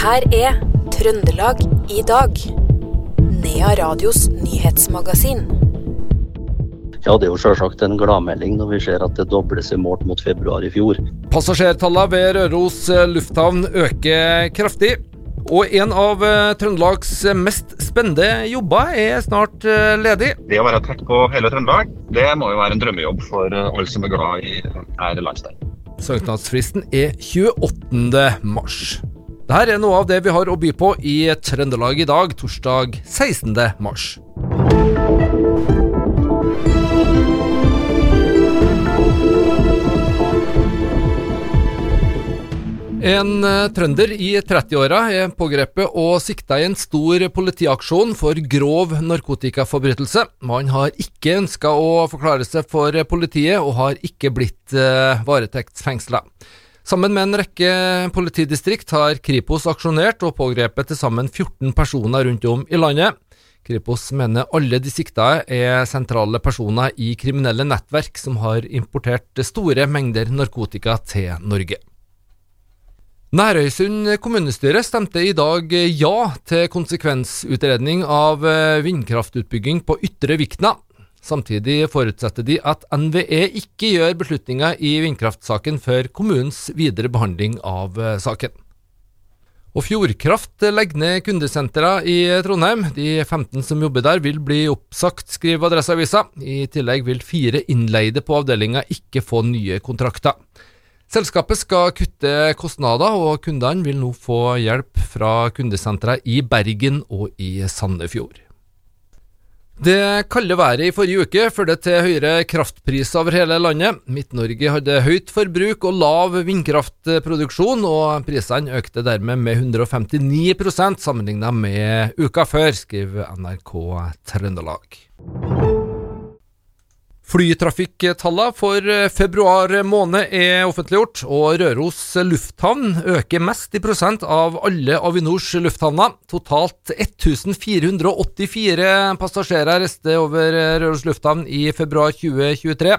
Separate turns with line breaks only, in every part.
her er Trøndelag i dag. Nea Radios nyhetsmagasin.
Ja, Det er jo selvsagt en gladmelding når vi ser at det dobles i målt mot februar i fjor.
Passasjertallene ved Røros lufthavn øker kraftig. Og en av eh, Trøndelags mest spennende jobber er snart eh, ledig.
Det å være tett på hele Trøndelag, det må jo være en drømmejobb for eh, alle som er glad i her landsdelen.
Søknadsfristen er 28. mars. Dette er noe av det vi har å by på i Trøndelag i dag, torsdag 16. mars. En uh, trønder i 30-åra er pågrepet og sikta i en stor politiaksjon for grov narkotikaforbrytelse. Man har ikke ønska å forklare seg for politiet, og har ikke blitt uh, varetektsfengsla. Sammen med en rekke politidistrikt har Kripos aksjonert og pågrepet til sammen 14 personer rundt om i landet. Kripos mener alle de sikta er sentrale personer i kriminelle nettverk som har importert store mengder narkotika til Norge. Nærøysund kommunestyre stemte i dag ja til konsekvensutredning av vindkraftutbygging på Ytre Vikna. Samtidig forutsetter de at NVE ikke gjør beslutninger i vindkraftsaken før kommunens videre behandling av eh, saken. Og Fjordkraft legger ned kundesentra i Trondheim. De 15 som jobber der vil bli oppsagt, skriver Adresseavisa. I tillegg vil fire innleide på avdelinga ikke få nye kontrakter. Selskapet skal kutte kostnader, og kundene vil nå få hjelp fra kundesentra i Bergen og i Sandefjord. Det kalde været i forrige uke førte til høyere kraftpriser over hele landet. Midt-Norge hadde høyt forbruk og lav vindkraftproduksjon, og prisene økte dermed med 159% sammenlignet med uka før, skriver NRK Trøndelag. Flytrafikktallene for eh, februar måned er offentliggjort, og Røros lufthavn øker mest i prosent av alle Avinors lufthavner. Totalt 1484 passasjerer reiste over Røros lufthavn i februar 2023.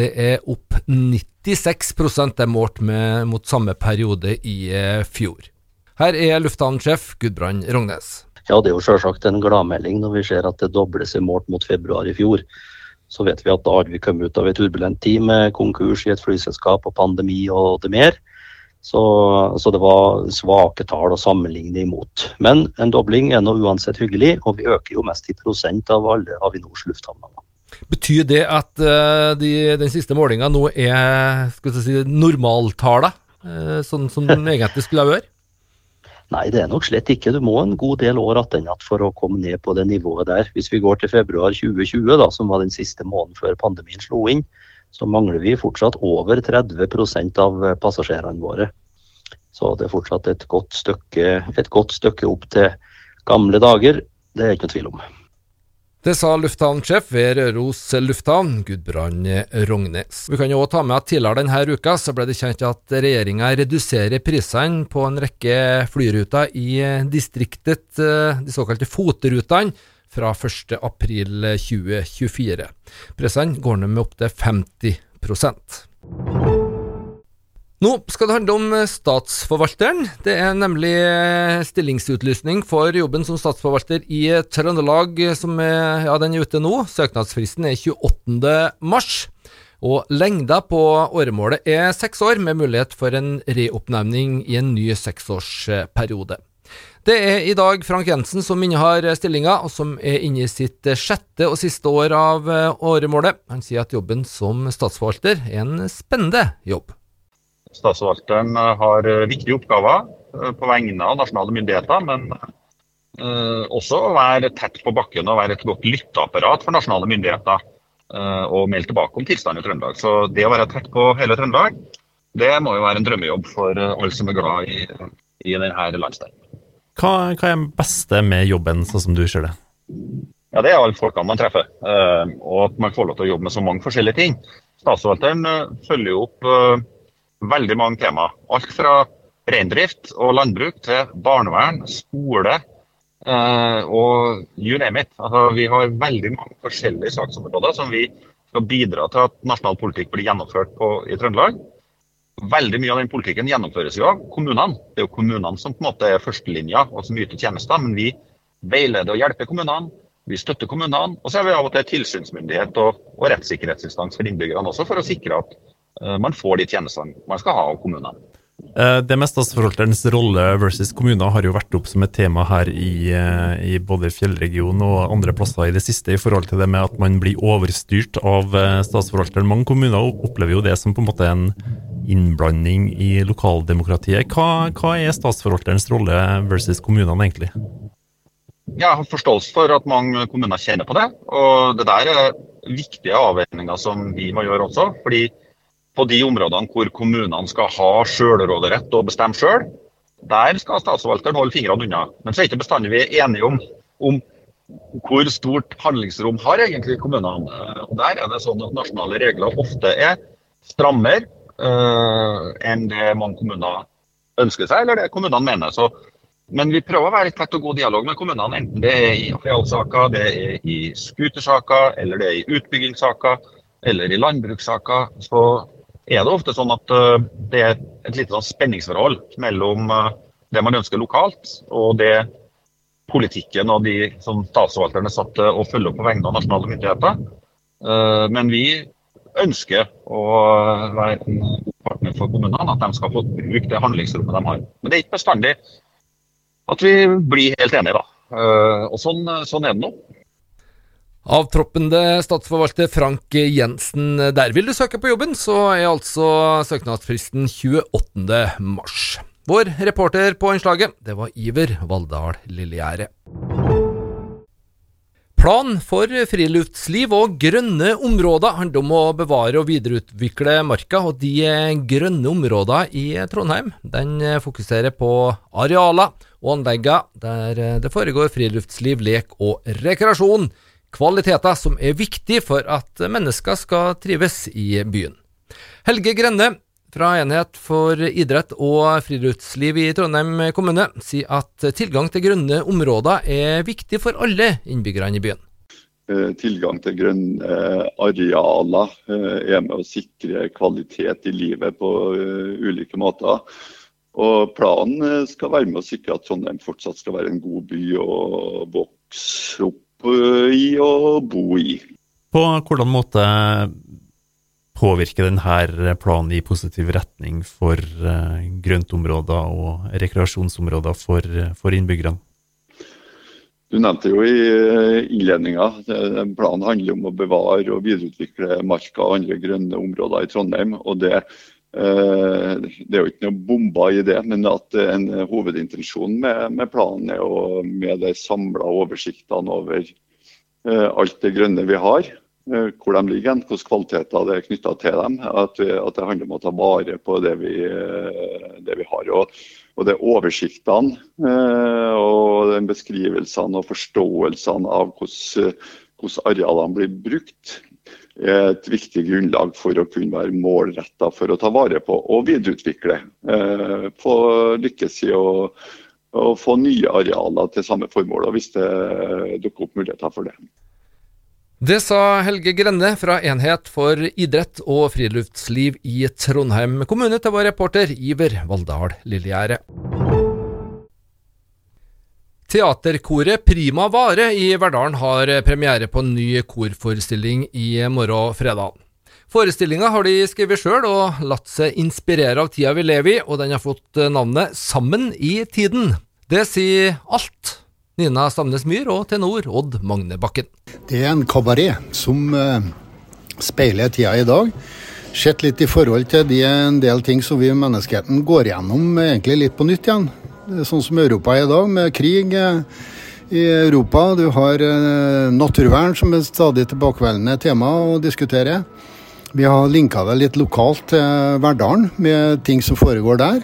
Det er opp 96 det er målt med, mot samme periode i eh, fjor. Her er lufthavnsjef Gudbrand Rognes.
Ja, Det er jo selvsagt en gladmelding når vi ser at det dobles i målt mot februar i fjor så vet vi at da har vi kommet ut av en turbulent tid med konkurs i et flyselskap og pandemi og det mer. Så, så, det var svake tall å sammenligne imot. Men en dobling er nå uansett hyggelig, og vi øker jo mest i prosent av alle Avinors lufthavner.
Betyr det at uh, de, den siste målinga nå er skal si, normaltallene, uh, sånn som den egentlig skulle være?
Nei, det er nok slett ikke. Du må en god del år tilbake for å komme ned på det nivået der. Hvis vi går til februar 2020, da, som var den siste måneden før pandemien slo inn, så mangler vi fortsatt over 30 av passasjerene våre. Så det er fortsatt et godt stykke, et godt stykke opp til gamle dager. Det er ikke noe tvil om.
Det sa lufthavnsjef ved Røros lufthavn, Gudbrand Rognes. Vi kan jo også ta med at Tidligere denne uka så ble det kjent at regjeringa reduserer prisene på en rekke flyruter i distriktet, eh, de såkalte FOT-rutene, fra 1.4.2024. Prisene går ned med opptil 50 nå skal det handle om eh, Statsforvalteren. Det er nemlig eh, stillingsutlysning for jobben som statsforvalter i eh, Trøndelag som er, ja, den er ute nå. Søknadsfristen er 28. mars. Og lengda på åremålet er seks år, med mulighet for en reoppnevning i en ny seksårsperiode. Det er i dag Frank Jensen som innehar stillinga, og som er inne i sitt sjette og siste år av åremålet. Han sier at jobben som statsforvalter er en spennende jobb.
Statsforvalteren eh, har eh, viktige oppgaver eh, på vegne av nasjonale myndigheter, men også å være tett på bakken og være et godt lytteapparat for nasjonale myndigheter. Og melde tilbake om tilstanden i Trøndelag. Så det å være tett på hele Trøndelag, det må jo være en drømmejobb for alle som er glad i, i denne landsdelen.
Hva, hva er det beste med jobben, sånn som du ser det?
Ja, Det er alle folkene man treffer, og at man får lov til å jobbe med så mange forskjellige ting. Statsforvalteren følger jo opp veldig mange tema. Alt fra reindrift og landbruk til barnevern, skole eh, og you name it. Altså, vi har veldig mange forskjellige saksområder som vi skal bidra til at nasjonal politikk blir gjennomført på i Trøndelag. veldig mye av den politikken gjennomføres jo av kommunene. Det er jo kommunene som på en måte er førstelinja og som yter tjenester. Men vi veileder og hjelper kommunene. Vi støtter kommunene. Og så er vi av og til tilsynsmyndighet og, og rettssikkerhetsinstans for innbyggerne også, for å sikre at man får de tjenestene man skal ha av kommunene.
Eh, det med statsforvalterens rolle versus kommuner har jo vært opp som et tema her i, eh, i, både fjellregionen og andre plasser i det siste, i forhold til det med at man blir overstyrt av statsforvalteren. Mange kommuner opplever jo det som på en måte en innblanding i lokaldemokratiet. Hva, hva er statsforvalterens rolle versus kommunene, egentlig?
Jeg har forståelse for at mange kommuner kjenner på det. Og det der er viktige avveininger som vi må gjøre også. fordi på de områdene hvor kommunene skal ha sjølråderett og bestemme sjøl, der skal statsforvalteren holde fingrene unna. Men så er ikke bestandig vi er enige om, om hvor stort handlingsrom har egentlig kommunene. Der er det sånn at nasjonale regler ofte er strammere uh, enn det mange kommuner ønsker seg, eller det kommunene mener. Så men vi prøver å være i tett og god dialog med kommunene, enten det er i arealsaker, det er i scootersaker, eller det er i utbyggingssaker, eller i landbrukssaker. Så er det ofte sånn at uh, det er et lite sånn spenningsforhold mellom uh, det man ønsker lokalt, og det politikken og de som statsforvalterne satt til å følge opp på vegne av nasjonale myndigheter. Uh, men vi ønsker å være en god partner for kommunene, at de skal få bruke det handlingsrommet de har. Men det er ikke bestandig at vi blir helt enige, da. Eh, og sånn, sånn er det nå.
Avtroppende statsforvalter Frank Jensen, der vil du søke på jobben, så er altså søknadsfristen 28. mars. Vår reporter på innslaget, det var Iver Valldal Lillegjerde. Plan for friluftsliv og grønne områder handler om å bevare og videreutvikle marka. og De grønne områdene i Trondheim den fokuserer på arealer og anleggene der det foregår friluftsliv, lek og rekreasjon. Kvaliteter som er viktig for at mennesker skal trives i byen. Helge Grenne fra Enhet for idrett og friluftsliv i Trondheim kommune sier at tilgang til grønne områder er viktig for alle innbyggerne i byen.
Eh, tilgang til grønne arealer eh, er med å sikre kvalitet i livet på eh, ulike måter. Og Planen skal være med å sikre at Trondheim fortsatt skal være en god by å vokse opp i og bo i.
På hvordan måte påvirker denne planen i positiv retning for uh, grøntområder og rekreasjonsområder for, for innbyggerne?
Du nevnte jo i eh, innledninga planen handler om å bevare og videreutvikle marka og andre grønne områder i Trondheim. og det, det er jo ikke noe bomber i det, men at en hovedintensjon med, med planen er å med de samla oversiktene over alt det grønne vi har, Eh, hvor de ligger, hvilke kvaliteter det er knytta til dem. At, at, det handler om å ta vare på det vi, eh, det vi har. Og, og det oversiktene eh, og den beskrivelsene og forståelsene av hvordan, hvordan arealene blir brukt, er et viktig grunnlag for å kunne være målretta for å ta vare på og videreutvikle. Få lykkes i å, få nye arealer til samme formål, hvis det dukker opp muligheter for det.
Det sa Helge Grenne fra Enhet for idrett og friluftsliv i Trondheim kommune til vår reporter Iver Valldal Lillegjerde. Teaterkoret Prima Vare i Verdalen har premiere på en ny korforestilling i morgen fredag. Forestillinga har de skrevet sjøl og latt seg inspirere av tida vi lever i, og den har fått navnet Sammen i tiden. Det sier alt Nina Stamnes Myhr og tenor Odd Magne Bakken.
Det er en kabaret som uh, speiler tida i dag. Sett litt i forhold til de, en del ting som vi i menneskeheten går gjennom egentlig litt på nytt igjen. Sånn som Europa er i dag, med krig uh, i Europa. Du har uh, naturvern som er stadig tilbakevendende tema å diskutere. Vi har linka det litt lokalt til Verdalen, med ting som foregår der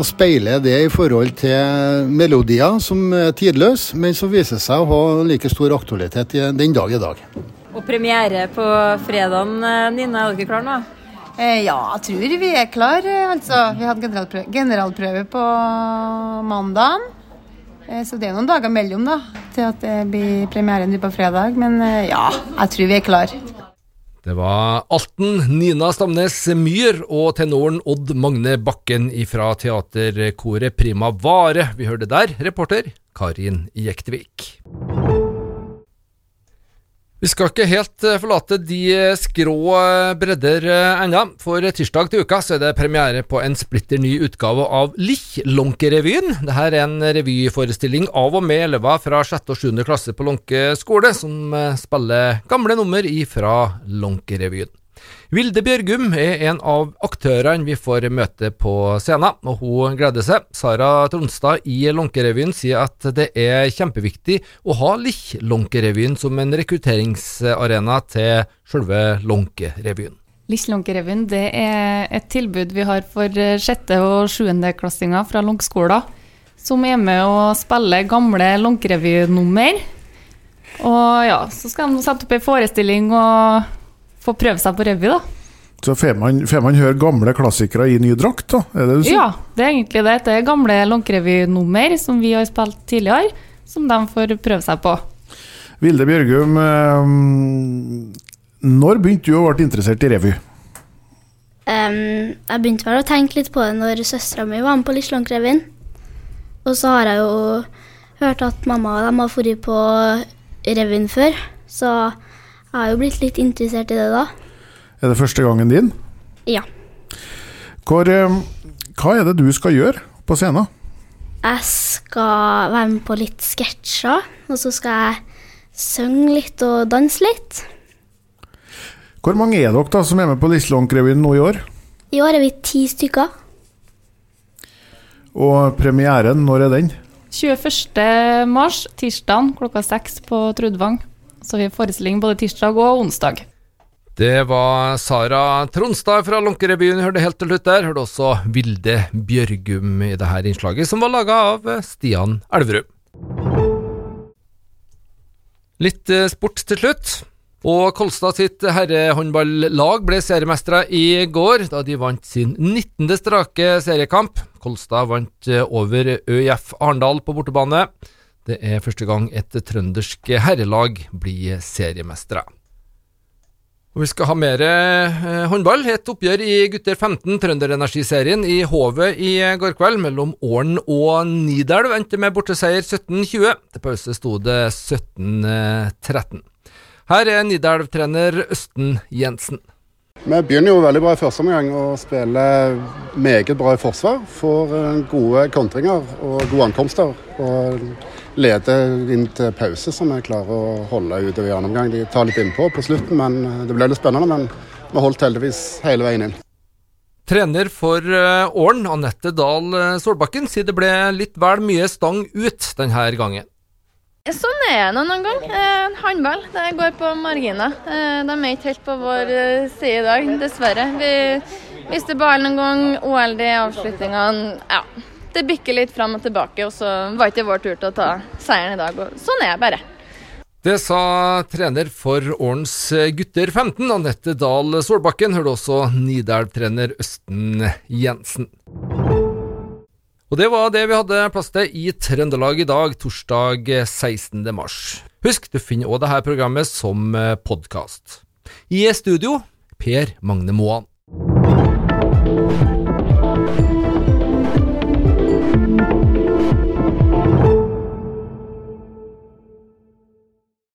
og speiler det i forhold til melodier som er tidløse, men som viser seg å ha like stor aktualitet den dag i dag.
Og premiere på fredagen, eh, Nina, er dere klare nå?
Eh, ja, jeg tror vi er klar. Altså, vi hadde generalprøve, generalprøve på mandag. Eh, så det er noen dager mellom da, til at det blir premiere på fredag. Men ja, jeg tror vi er klar.
Det var Alten, Nina Stamnes Myhr og tenoren Odd Magne Bakken fra teaterkoret Prima Vare. Vi hørte der reporter Karin Jektvik. Vi skal ikke helt eh, forlate de eh, skrå eh, bredder ennå. For tirsdag til uka så er det premiere på en splitter ny utgave av Lich-Lonke-revyen. Dette er en revyforestilling av og med elever fra 6. og 7. klasse på Lånke skole, som spiller gamle nummer fra Lånke-revyen. Vilde Bjørgum er en av aktørene vi får møte på scenen, og hun gleder seg. Sara Tronstad i Lånkerevyen sier at det er kjempeviktig å ha Lich-Lånkerevyen som en rekrutteringsarena til selve Lånkerevyen.
Lich-Lånkerevyen er et tilbud vi har for sjette- og sjuendeklassinger fra Lånkskolen, som er med å spille gamle Lånkerevynummer. Og ja, så skal de sette opp ei forestilling og få prøve seg på revy, da.
Så får man, man, høre gamle klassikere i ny drakt, da? Er det du
sier? Ja, det er egentlig det. Det er gamle Lånkerevy-nummer som vi har spilt tidligere, som de får prøve seg på.
Vilde Bjørgum, eh, når begynte du å bli interessert i revy?
Um, jeg begynte vel å tenke litt på det når søstera mi var med på Lislånkrevyen. Og så har jeg jo hørt at mamma og dem har vært på revyen før, så jeg har jo blitt litt interessert i det da.
Er det første gangen din?
Ja.
Hvor, hva er det du skal gjøre på scenen?
Jeg skal være med på litt sketsjer, og så skal jeg synge litt og danse litt.
Hvor mange er dere da som er med på Lislånkrevyen nå i år?
I år er vi ti stykker.
Og premieren, når er den?
21. mars, tirsdag klokka seks på Trudvang. Så vi har forestilling både tirsdag og onsdag.
Det var Sara Tronstad fra Lånkerevyen hørte helt til slutt der. Hørte også Vilde Bjørgum i dette innslaget, som var laga av Stian Elverud. Litt eh, sport til slutt. Og Kolstad sitt herrehåndballag ble seriemestere i går, da de vant sin 19. strake seriekamp. Kolstad vant eh, over ØIF Arendal på bortebane. Det er første gang et trøndersk herrelag blir seriemestere. Vi skal ha mer eh, håndball. Et oppgjør i gutter 15 Trønderenergiserien i Hovet i går kveld mellom Åren og Nidelv endte med borteseier 17-20. Til pause sto det 17-13. Her er Nidelv-trener Østen Jensen.
Vi begynner jo veldig bra i første omgang og spiller meget bra i forsvar. Får eh, gode kontringer og gode ankomster. Og leder inn til pause, som vi klarer å holde utover i annen omgang. De tar litt innpå på slutten, men eh, det ble litt spennende. Men vi holdt heldigvis hele veien inn.
Trener for Ålen, Åren, Anette Dahl eh, Solbakken, sier det ble litt vel mye stang ut denne gangen.
Sånn er det noen gang. Eh, håndball det går på marginer. Eh, de er ikke helt på vår side i dag, dessverre. Vi mister ballen noen gang, OLD-avslutningene Ja det bikker litt fram og tilbake, og så var ikke vår tur til å ta seieren i dag. Og sånn er det bare.
Det sa trener for Årens gutter 15, Anette Dahl Solbakken. Hørte også Nidelv-trener Østen Jensen. Og det var det vi hadde plass til i Trøndelag i dag, torsdag 16. mars. Husk, du finner òg dette programmet som podkast. I studio Per Magne Moan.